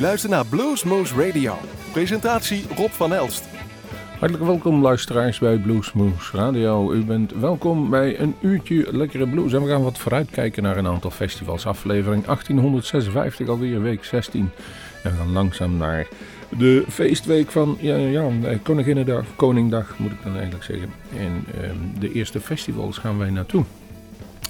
U luistert naar Bluesmoose Radio. Presentatie Rob van Elst. Hartelijk welkom luisteraars bij Bluesmoose Radio. U bent welkom bij een uurtje lekkere blues. En we gaan wat vooruitkijken naar een aantal festivals. Aflevering 1856, alweer week 16. En we gaan langzaam naar de feestweek van ja, ja, Koninginnedag, Koningdag moet ik dan eigenlijk zeggen. En ehm, de eerste festivals gaan wij naartoe.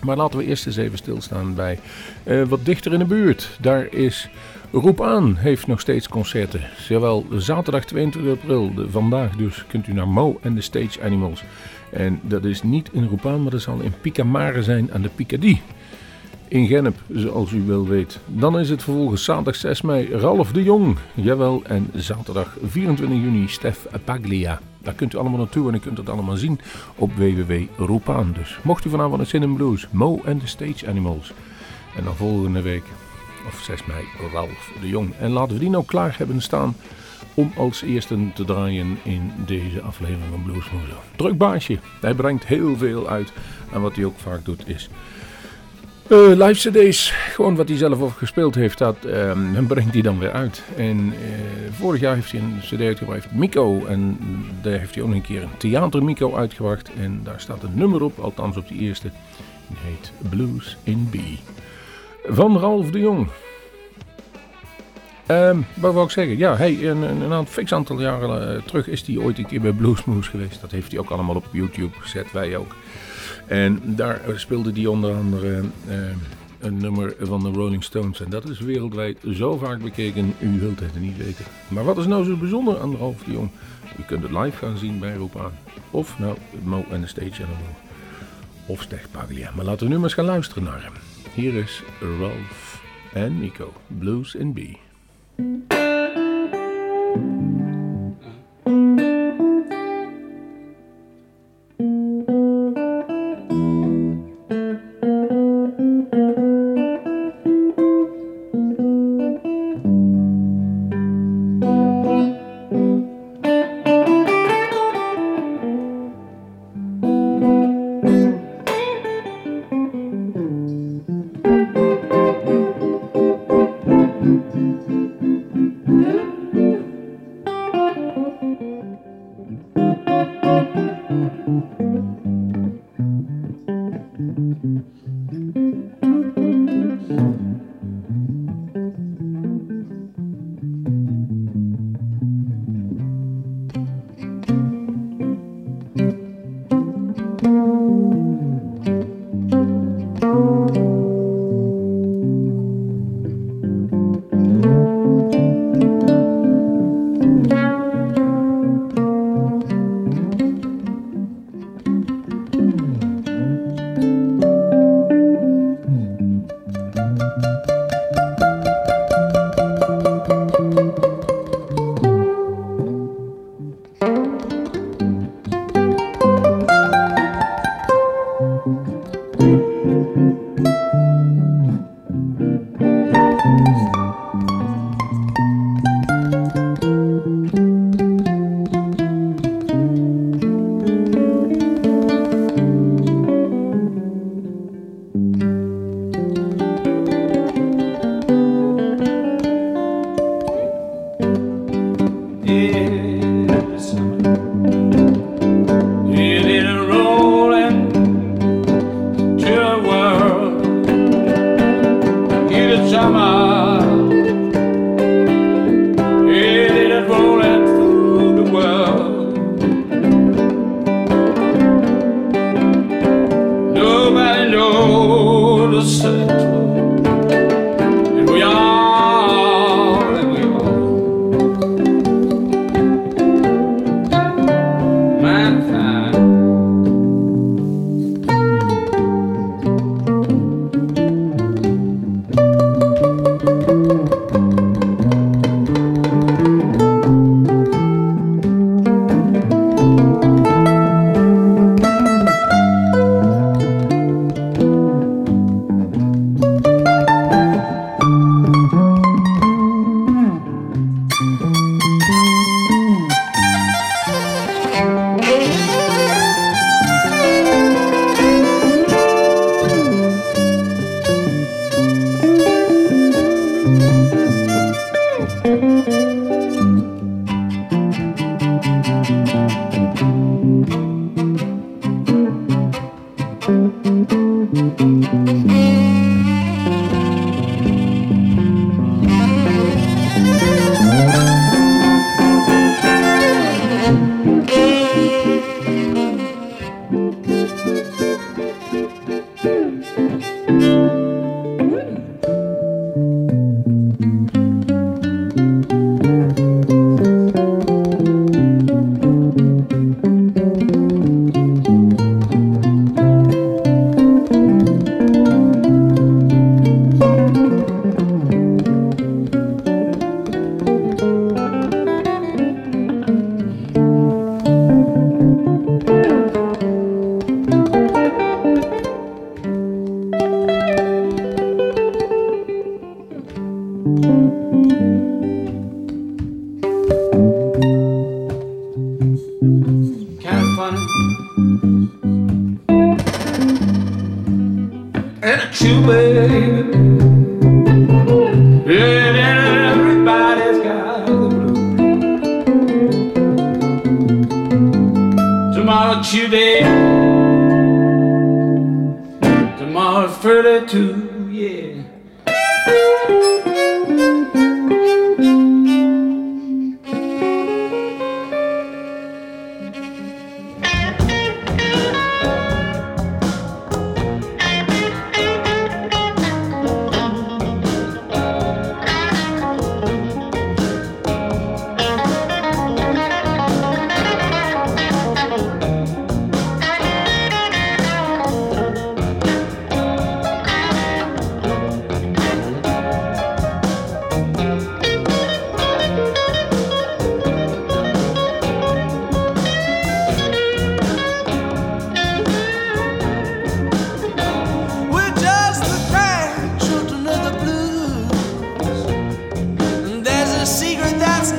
Maar laten we eerst eens even stilstaan bij uh, wat dichter in de buurt. Daar is Roep aan heeft nog steeds concerten. Zowel zaterdag 22 april, vandaag dus, kunt u naar Mo en de Stage Animals. En dat is niet in Roep aan, maar dat zal in Picamare zijn aan de Picardie. In Gennep, zoals u wel weet. Dan is het vervolgens zaterdag 6 mei Ralf de Jong. Jawel, en zaterdag 24 juni Stef Paglia. Daar kunt u allemaal naartoe en u kunt het allemaal zien op www.roepaan. Dus mocht u vanavond een Sin in Blues, Mo en de Stage Animals. En dan volgende week of 6 mei, Ralf de Jong. En laten we die nou klaar hebben staan om als eerste te draaien in deze aflevering van Bluesmoose. Druk baasje. Hij brengt heel veel uit. En wat hij ook vaak doet is uh, live cd's. Gewoon wat hij zelf over gespeeld heeft, dat um, brengt hij dan weer uit. En uh, vorig jaar heeft hij een cd uitgebracht, Miko. En daar heeft hij ook een keer een theater Miko uitgebracht. En daar staat een nummer op, althans op die eerste. Die heet Blues in B van Ralf de Jong. Um, wat wil ik zeggen? Ja, hey, een, een, een fix aantal jaren uh, terug is hij ooit een keer bij Bluesmoose geweest. Dat heeft hij ook allemaal op YouTube gezet, wij ook. En daar speelde hij onder andere uh, een nummer van de Rolling Stones. En dat is wereldwijd zo vaak bekeken, u wilt het niet weten. Maar wat is nou zo bijzonder aan Ralf de Jong? U kunt het live gaan zien bij Roep aan. Of nou, Mo en de Stage. Of Stech Paglia. Maar laten we nu maar eens gaan luisteren naar hem. Hier is Ralph en Nico, Blues in B.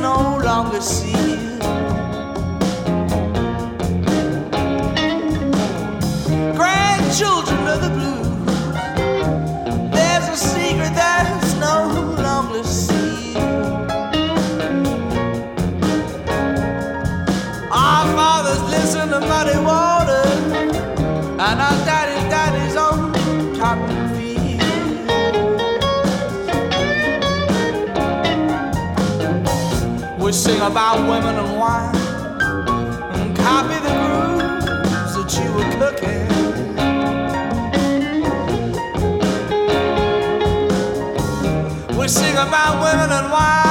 no longer see. sing about women and wine and copy the grooves that you were cooking. We sing about women and wine.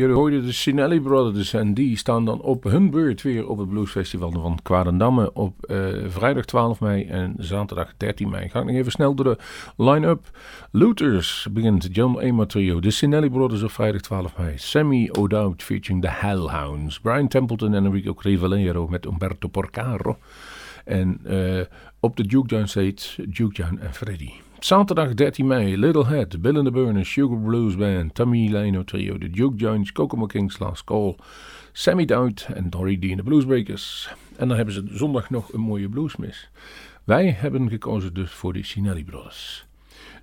Jullie hoorden de Sinelli Brothers en die staan dan op hun beurt weer op het Bluesfestival van Kwadendamme op uh, vrijdag 12 mei en zaterdag 13 mei. Ga ik nog even snel door de line-up. Looters begint John Ema Trio, de Sinelli Brothers op vrijdag 12 mei. Sammy O'Dowd featuring the Hellhounds. Brian Templeton en Enrico Crivellero met Umberto Porcaro. En uh, op de Duke Down stage Duke Down en Freddy. Zaterdag 13 mei, Little Head, Bill and the Burners, Sugar Blues Band, Tommy Lino Trio, The Duke Jones, Kokomo Kings Last Call, Sammy Dowd en Dory D en de Bluesbreakers. En dan hebben ze zondag nog een mooie bluesmis. Wij hebben gekozen dus voor de Sinelli Brothers.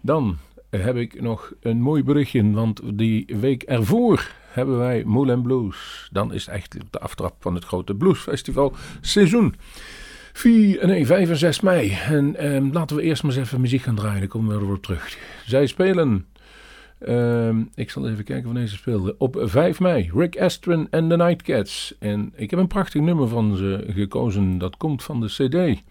Dan heb ik nog een mooi berichtje, want die week ervoor hebben wij Moulin Blues. Dan is het echt de aftrap van het grote bluesfestival seizoen. 4, nee, 5 en 6 mei. En ehm, laten we eerst maar eens even muziek gaan draaien. Dan komen we erop terug. Zij spelen. Ehm, ik zal even kijken wanneer ze speelden. Op 5 mei. Rick Astron en The Nightcats. En ik heb een prachtig nummer van ze gekozen. Dat komt van de CD.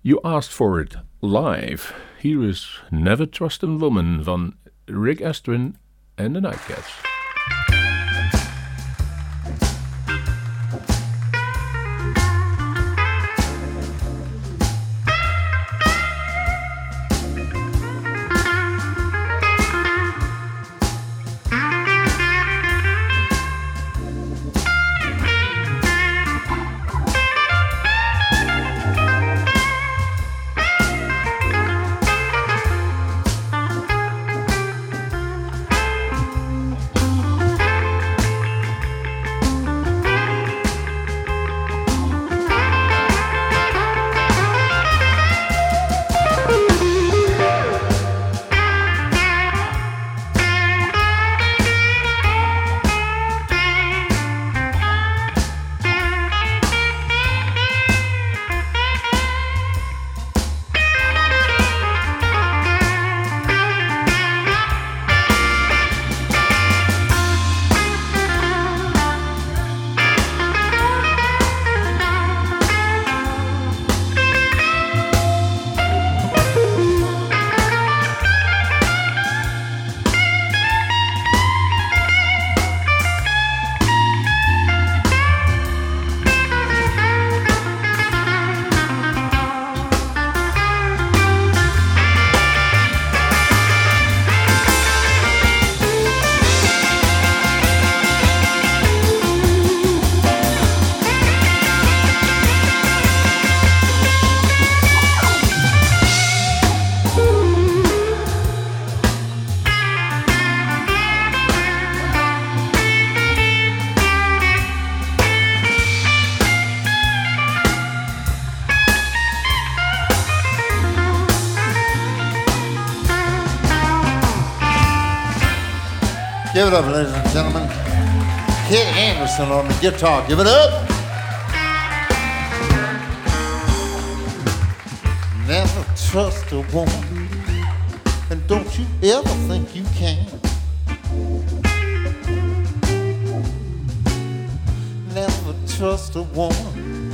You Asked For It. Live. Here is Never Trust a Woman van Rick Astron en The Nightcats. Up, ladies and gentlemen. Kid Anderson on the guitar. Give it up. Never trust a woman, and don't you ever think you can. Never trust a woman,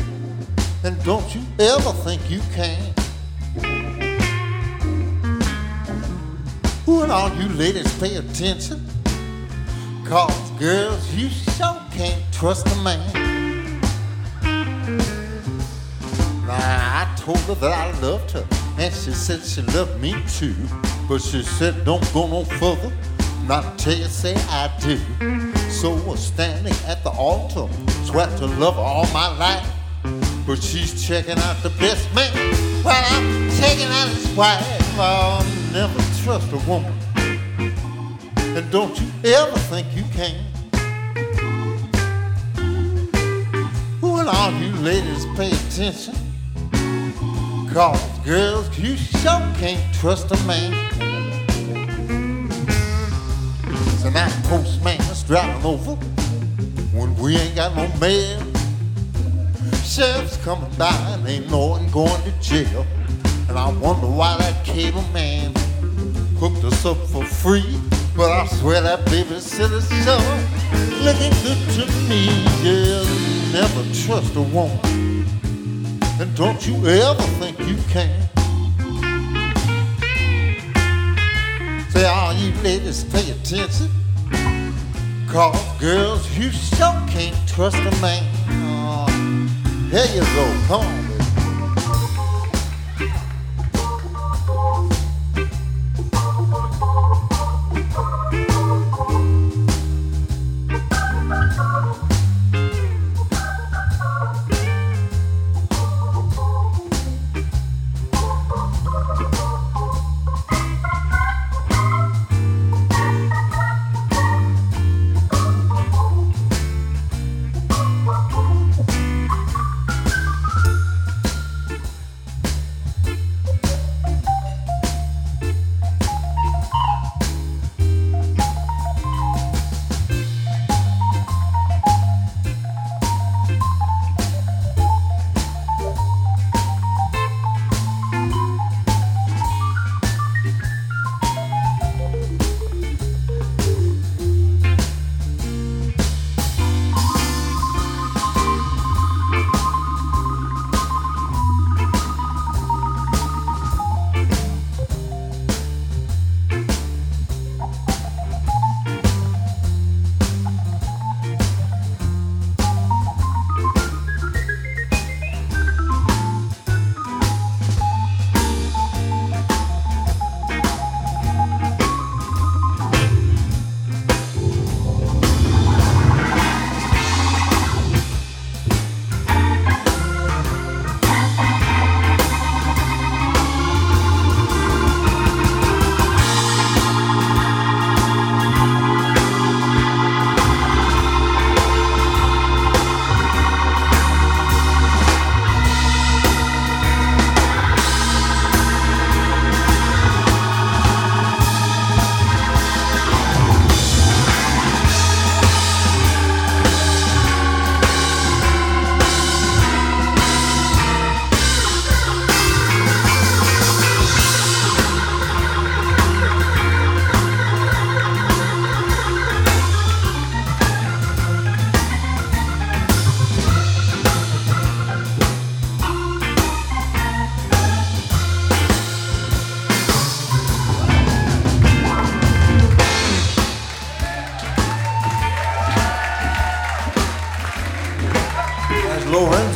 and don't you ever think you can. Who and all you ladies pay attention? Cause girls, you sure can't trust a man. Now, I told her that I loved her, and she said she loved me too. But she said, don't go no further, not until you say I do. So we're standing at the altar, swear to love her all my life. But she's checking out the best man while I'm checking out his wife. I'll never trust a woman and don't you ever think you can. When all you ladies pay attention, cause girls, you sure can't trust a man. So now postman's driving over when we ain't got no mail. Sheriff's coming by and ain't no one going to jail. And I wonder why that cable man hooked us up for free. But I swear that babysitter's sure looking good to me. Yeah, never trust a woman, and don't you ever think you can. Say, all you ladies, pay attention, Cause girls, you sure can't trust a man. Oh, here you go, come on.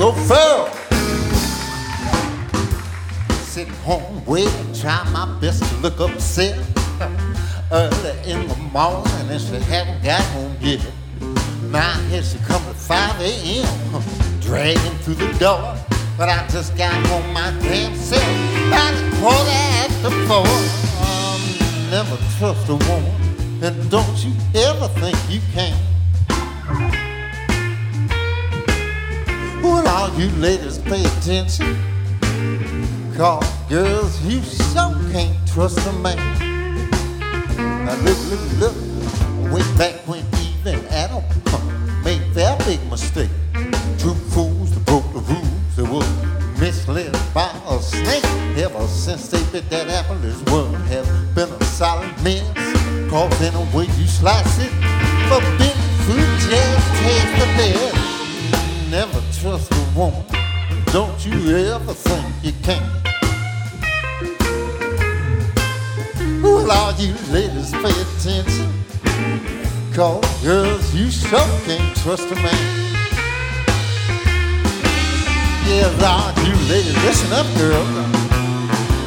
so firm. sit home wait, try my best to look upset. Early in the morning, and she haven't got home yet. Now here she comes at 5 a.m., dragging through the door. But I just got home my damn self by the quarter after four. Um, never trust a woman, and don't you ever think you can. all you ladies pay attention. Cause girls, you so can't trust a man. Now look, look, look, way back when Eve and Adam made that big mistake. Two fools that broke the rules that were misled by a snake. Ever since they bit that apple, this world has been a solid mess. Cause in a way you slice it, forbidden fruit just tastes the best. Never trust woman, don't you ever think you can. Well, all you ladies pay attention, cause girls, you sure can't trust a man. Yeah, all you ladies, listen up, girl.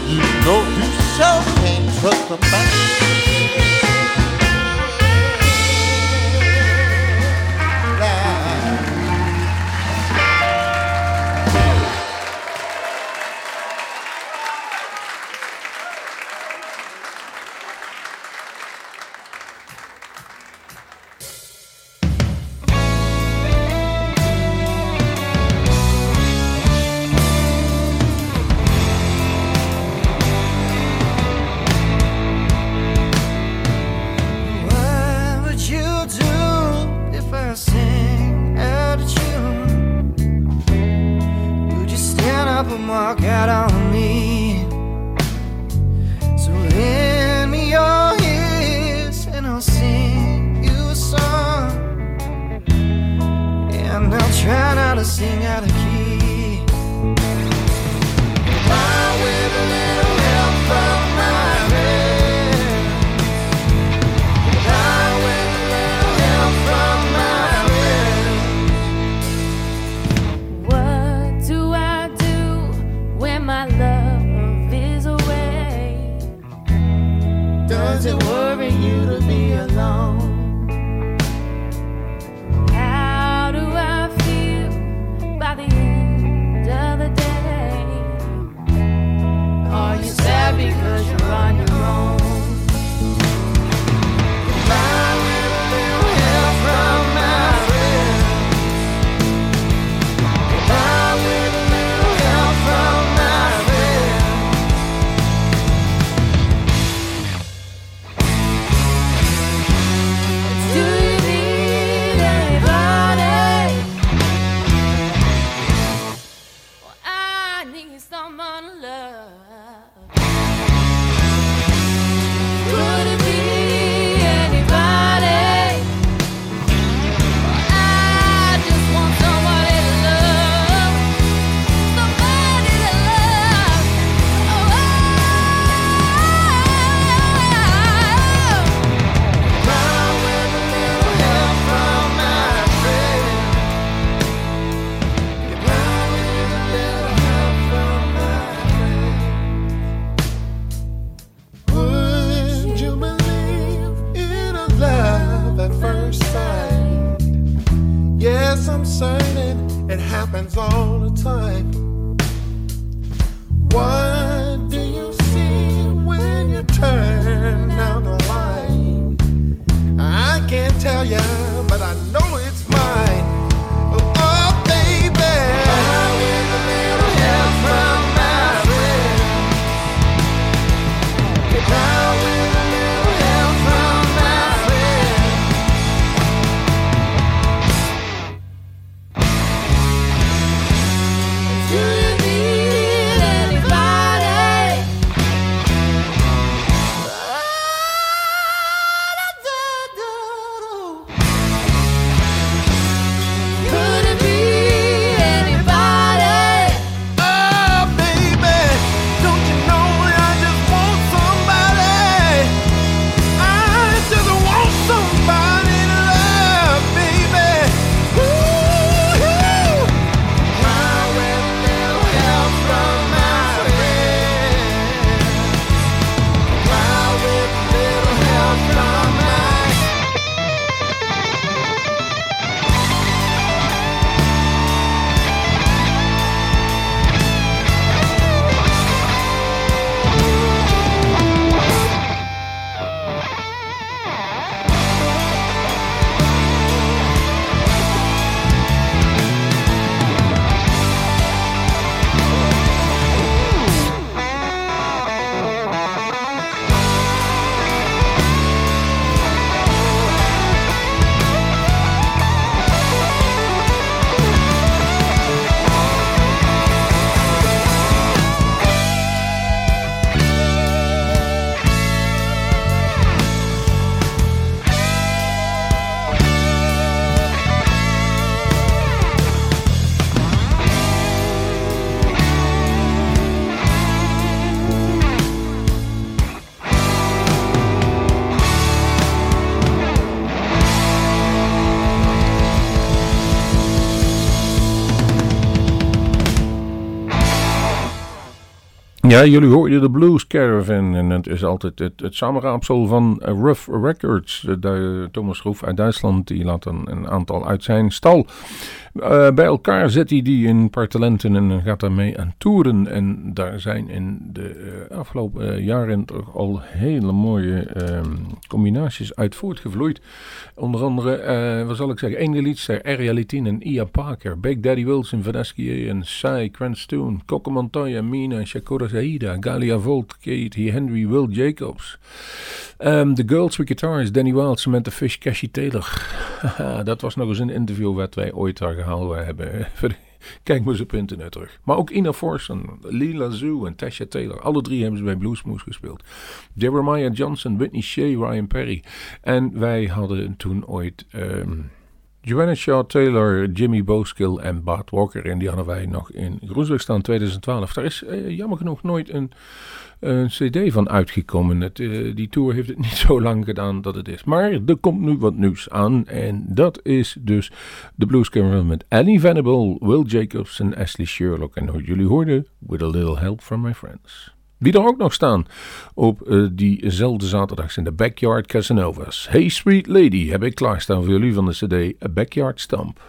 You know you sure can't trust a man. Ja, jullie hoorden de Blues Caravan en het is altijd het, het samenraapsel van Rough Records. De, Thomas Groef uit Duitsland, die laat een aantal uit zijn stal uh, bij elkaar zet hij die in partalenten en gaat daarmee aan toeren. En daar zijn in de uh, afgelopen uh, jaren toch al hele mooie ehm, combinaties uit voortgevloeid. Onder andere, wat zal ik zeggen, Angel Liedster, Area en Ia Parker, Big Daddy Wilson, Vanaskie en Sai, Grant Stoon, Coco Montoya, Mina, Shakura Zaida, Galia Volt, Katie Henry, Will Jacobs. Um, the Girls with Guitars, Danny Wild, Samantha Fish, Cassie Taylor. dat was nog eens een interview wat wij ooit daar gehaald hebben. Kijk maar eens op internet terug. Maar ook Ina Forsen, Lila Zoo en Tasha Taylor. Alle drie hebben ze bij Bluesmoose gespeeld. Jeremiah Johnson, Whitney Shea, Ryan Perry. En wij hadden toen ooit... Um, Joanna Shaw Taylor, Jimmy Boskill en Bart Walker. En die hadden wij nog in staan 2012. Daar is uh, jammer genoeg nooit een een cd van uitgekomen. Het, uh, die tour heeft het niet zo lang gedaan dat het is. Maar er komt nu wat nieuws aan. En dat is dus de Blues Caravan met Annie Venable, Will Jacobs en Ashley Sherlock. En jullie hoorden With a Little Help from My Friends. Wie er ook nog staan op uh, diezelfde zaterdag zijn de Backyard Casanova's. Hey Sweet Lady heb ik klaarstaan voor jullie van de cd Backyard Stamp.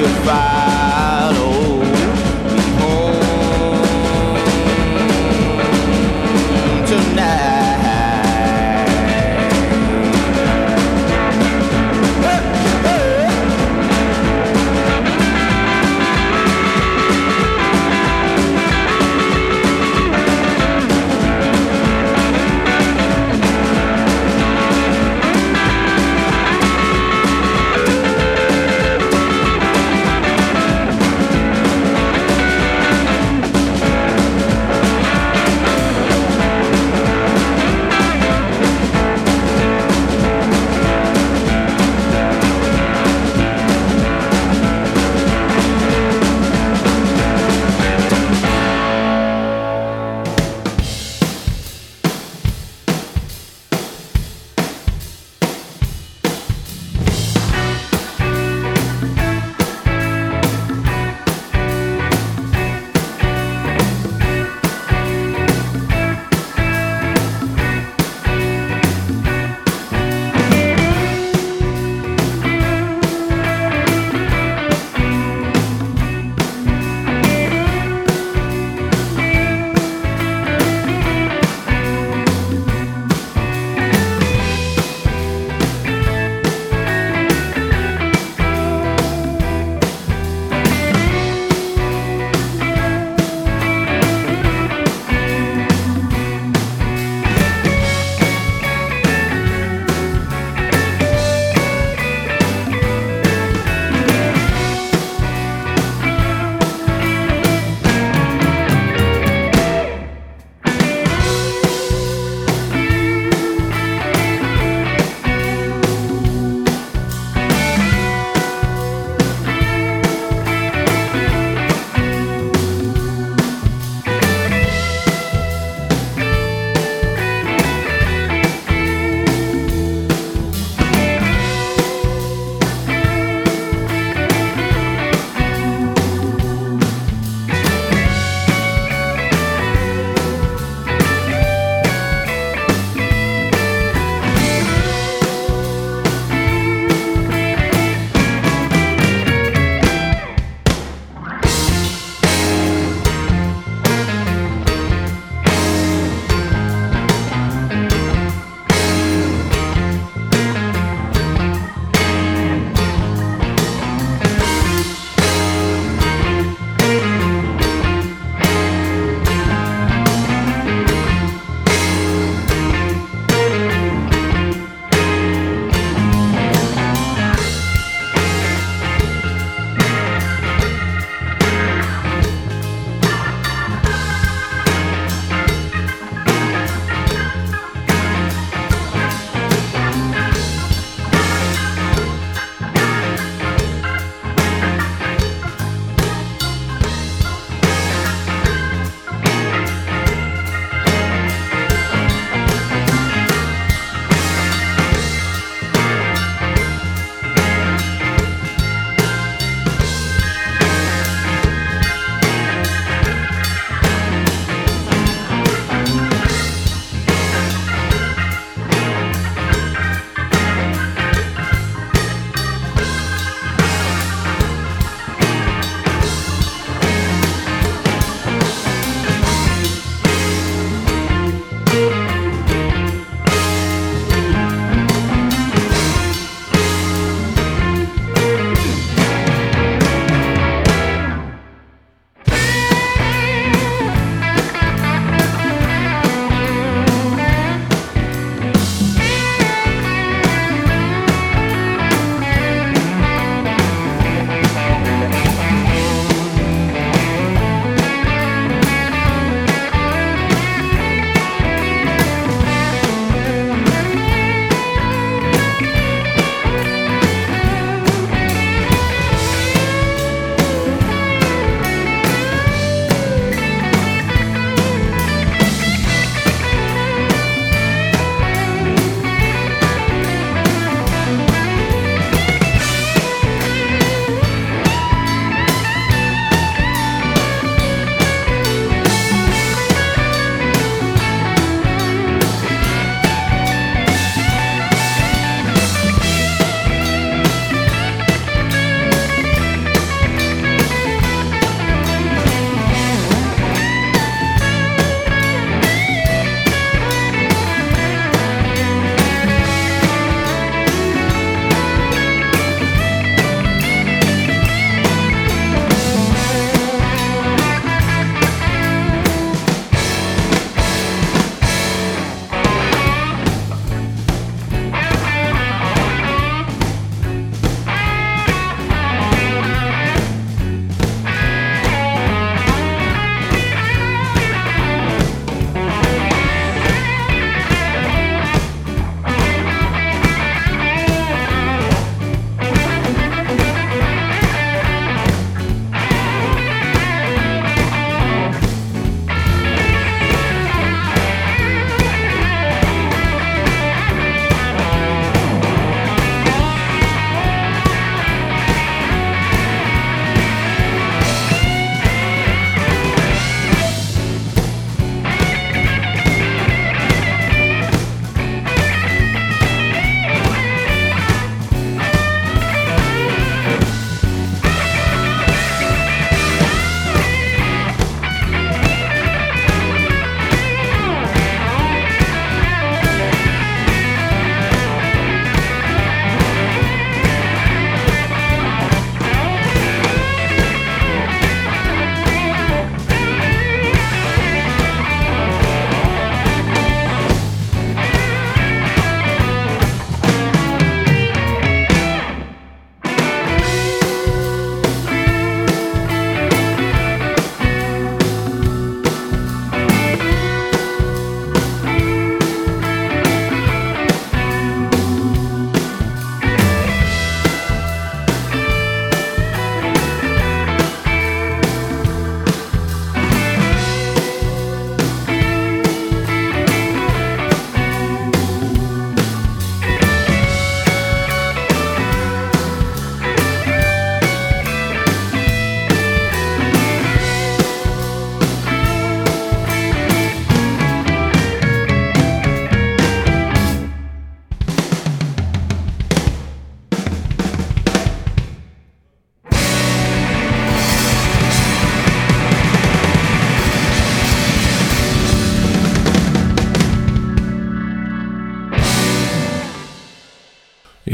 Goodbye.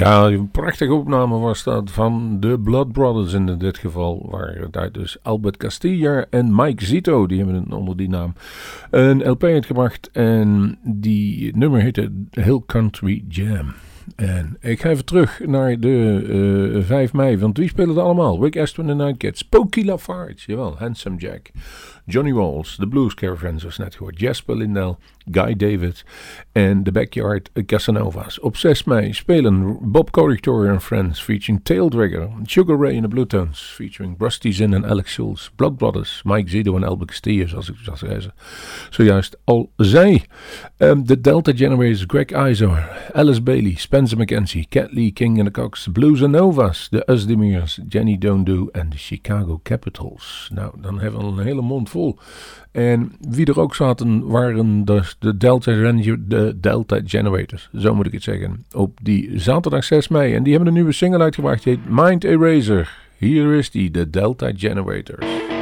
Ja, een prachtige opname was dat van de Blood Brothers in dit geval. Waar daar dus Albert Castilla en Mike Zito, die hebben onder die naam, een LP uitgebracht. En die nummer heette Hill Country Jam. En ik ga even terug naar de uh, eh, 5 mei. Want wie spelen er allemaal? Rick Aston en Nightcats. Pokey Lafarge, jawel. Handsome Jack. Johnny Walls, The Blues Caravans was net gehoord. Jasper Lindell, Guy David en The Backyard Casanovas. Op 6 mei spelen Bob Corrector and Friends featuring Taildragger. Sugar Ray in the Blue Tones featuring Rusty Zinn en Alex Schulz. Blood Brothers, Mike Zido en Albert Castillo, zoals ik zoals zojuist al zei. Um, the Delta Generators, Greg Izor, Alice Bailey, Spencer McKenzie, Cat Lee King and the Cox, Blues and Novas, The Usdemirs, Jenny Don't Do en de Chicago Capitals. Nou, dan hebben we een hele mond vol. En wie er ook zaten waren dus de Delta, de Delta Generators, zo moet ik het zeggen. Op die zaterdag 6 mei. En die hebben een nieuwe single uitgebracht, die heet Mind Eraser. Hier is die, de Delta Generators.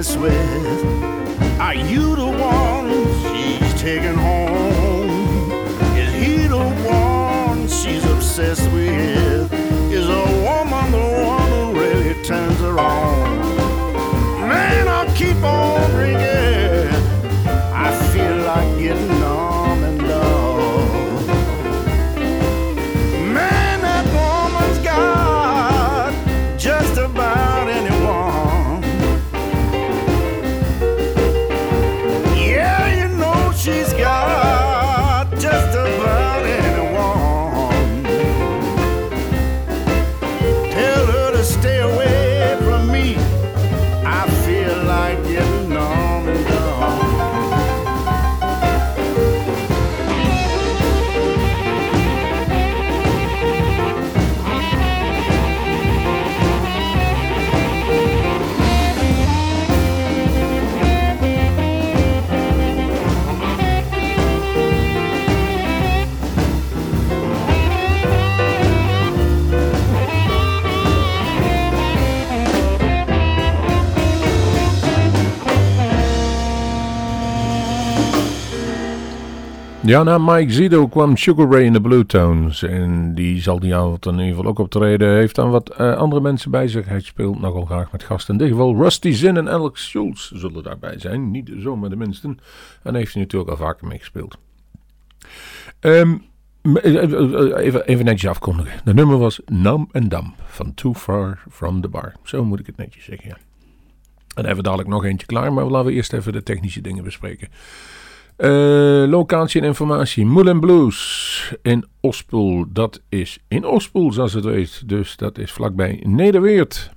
Mess with? Are you the one she's taking home? Is he the one she's obsessed with? Is a woman the one who really turns her on? Man, I'll keep on drinking. Ja, na Mike Zido kwam Sugar Ray in de Blue Tones. En die zal die avond in ieder geval ook optreden. Heeft dan wat eh, andere mensen bij zich. Hij speelt nogal graag met gasten. In dit geval Rusty Zinn en Alex Schultz zullen daarbij zijn. Niet zomaar de minsten. En heeft hij natuurlijk al vaker meegespeeld. M- eh, even, even netjes afkondigen. De nummer was Nam en Dam van Too Far From The Bar. Zo moet ik het netjes zeggen. En even dadelijk nog eentje klaar. Maar laten we eerst even de technische dingen bespreken. Eh, locatie en informatie. Moulin Blues in Ospoel. Dat is in Ospoel, zoals het weet. Dus dat is vlakbij Nederweert.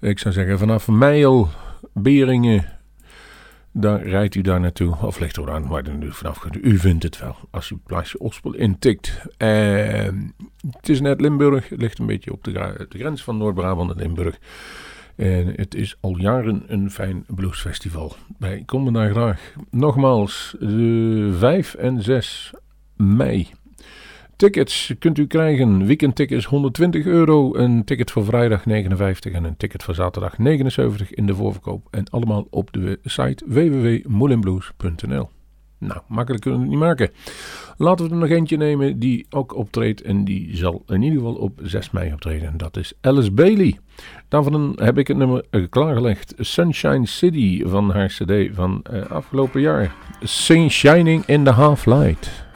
Ik zou zeggen vanaf Meijel, Beringen, Daar rijdt u daar naartoe. Of ligt er aan waar vanaf. U vindt het wel als u het plaatsje Ospel intikt. Eh, het is net Limburg. Het ligt een beetje op de, de grens van Noord-Brabant en Limburg. En het is al jaren een fijn bluesfestival. Wij komen daar graag. Nogmaals, de 5 en 6 mei. Tickets kunt u krijgen. Weekendtickets 120 euro. Een ticket voor vrijdag 59 en een ticket voor zaterdag 79 in de voorverkoop. En allemaal op de site www.moelinblues.nl. Nou, makkelijk kunnen we het niet maken. Laten we er nog eentje nemen die ook optreedt. En die zal in ieder geval op 6 mei optreden. En dat is Alice Bailey. Daarvan heb ik het nummer klaargelegd. Sunshine City van haar CD van eh, afgelopen jaar. Sun Shining in the Half Light.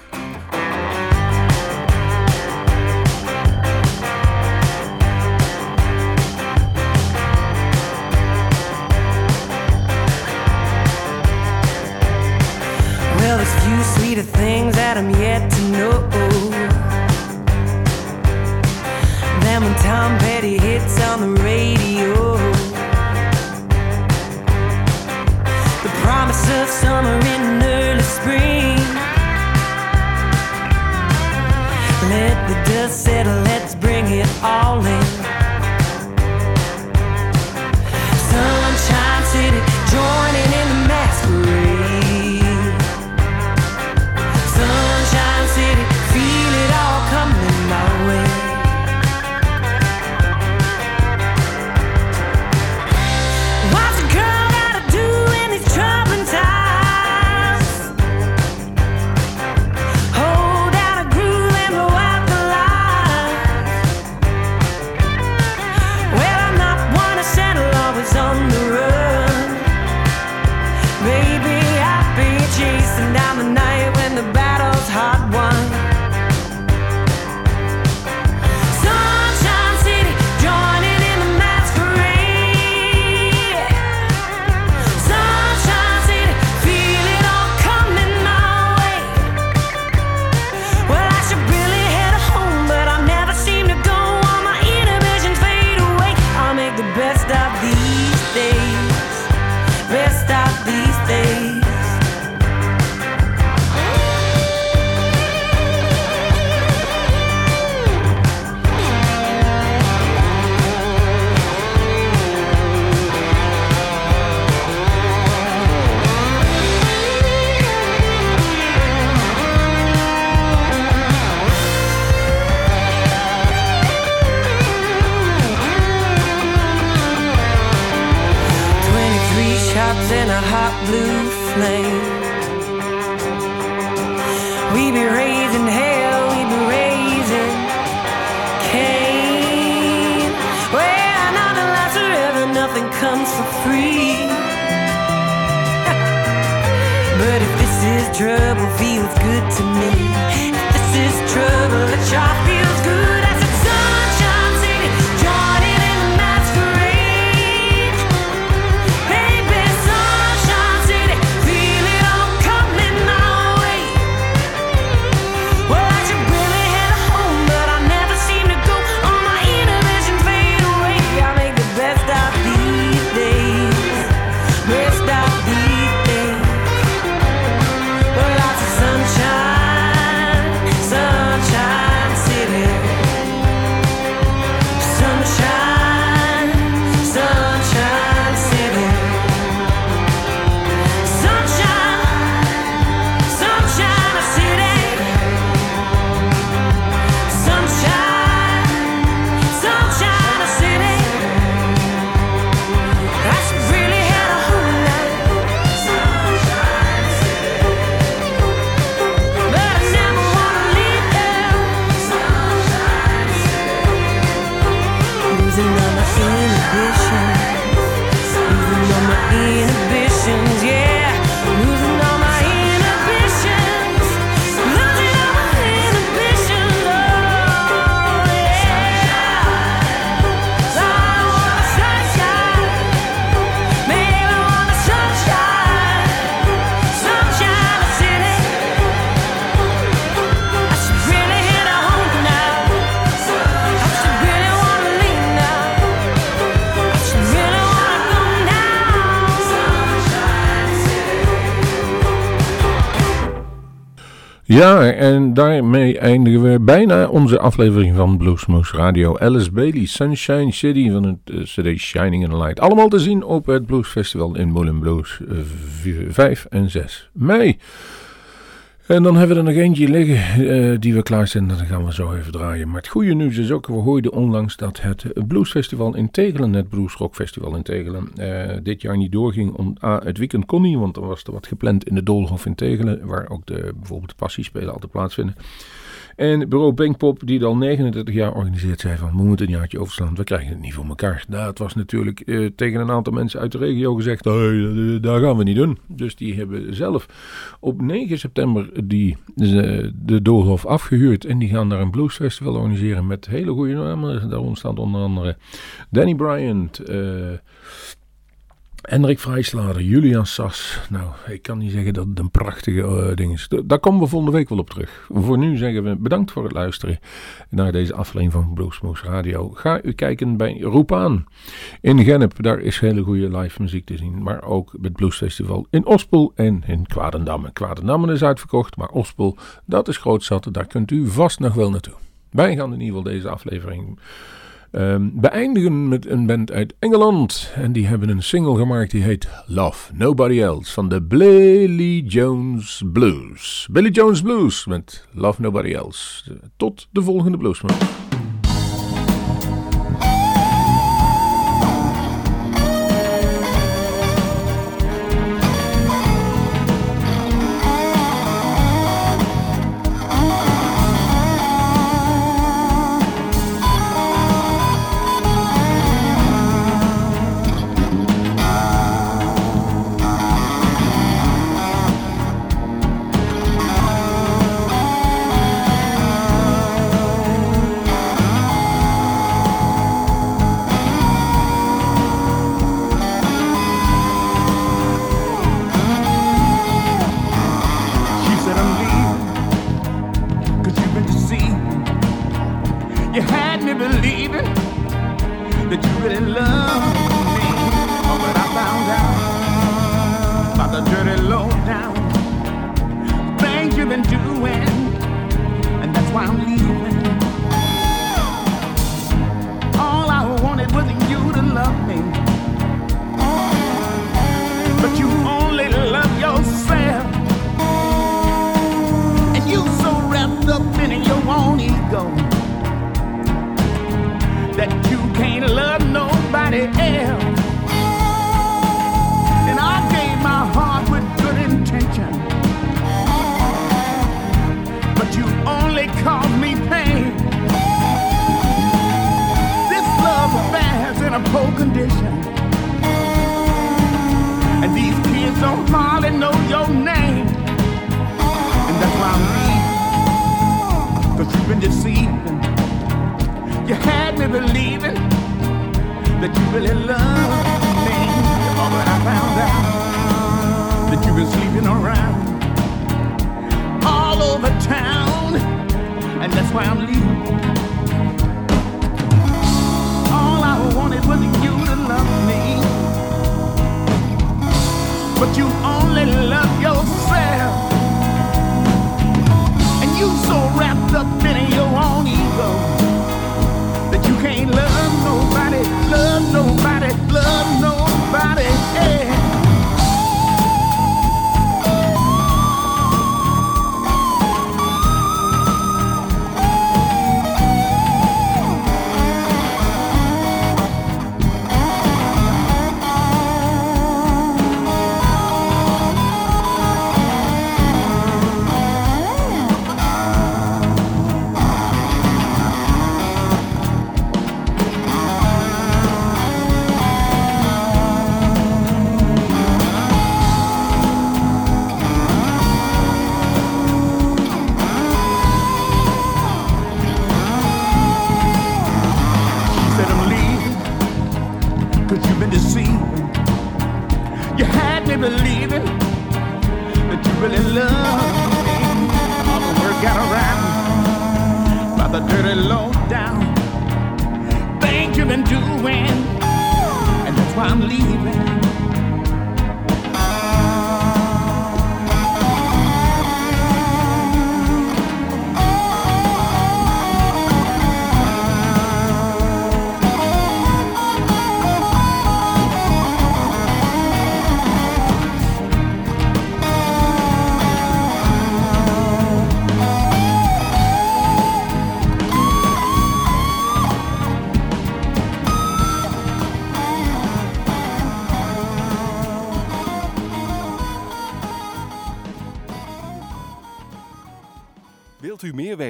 Ja, en daarmee eindigen we bijna onze aflevering van Bluesmoose Radio. Alice Bailey, Sunshine City van het uh, CD Shining in the Light. Allemaal te zien op het Blues Festival in Moulin Blues uh, 5 en 6 mei. En dan hebben we er nog eentje liggen uh, die we klaarzetten. Dan gaan we zo even draaien. Maar het goede nieuws is ook, we hoorden onlangs dat het Bluesfestival in Tegelen, het Blues Rock Festival in Tegelen, uh, dit jaar niet doorging. Om, het weekend kon niet, want er was er wat gepland in de Doolhof in Tegelen, waar ook de, bijvoorbeeld de passiespelen altijd plaatsvinden. En bureau Pinkpop, die al 39 jaar organiseert, zei van, we moeten een jaartje overslaan, we krijgen het niet voor elkaar. Nou, het was natuurlijk uh, tegen een aantal mensen uit de regio gezegd, hey, daar gaan we niet doen. Dus die hebben zelf op 9 september die, de, Doolhof afgehuurd en die gaan daar een bluesfestival organiseren met hele goede namen. Daar ontstaat onder andere Danny Bryant, uh, Hendrik Vrijslader, Julian Sas. Nou, ik kan niet zeggen dat het een prachtige uh, ding is. Daar komen we volgende week wel op terug. Voor nu zeggen we bedankt voor het luisteren naar deze aflevering van Bluesmoose Radio. Ga u kijken bij Roep aan in Gennep. Daar is hele goede live muziek te zien. Maar ook het Bluesfestival in Ospel en in Kwadendamme. Kwadendamme is uitverkocht, maar Ospel, dat is groot. Daar kunt u vast nog wel naartoe. Wij gaan in ieder geval deze aflevering Um, beëindigen met een band uit Engeland. En die hebben een single gemaakt die heet Love Nobody Else van de Billy Jones Blues. Billy Jones Blues met Love Nobody Else. Tot de volgende Bluesman.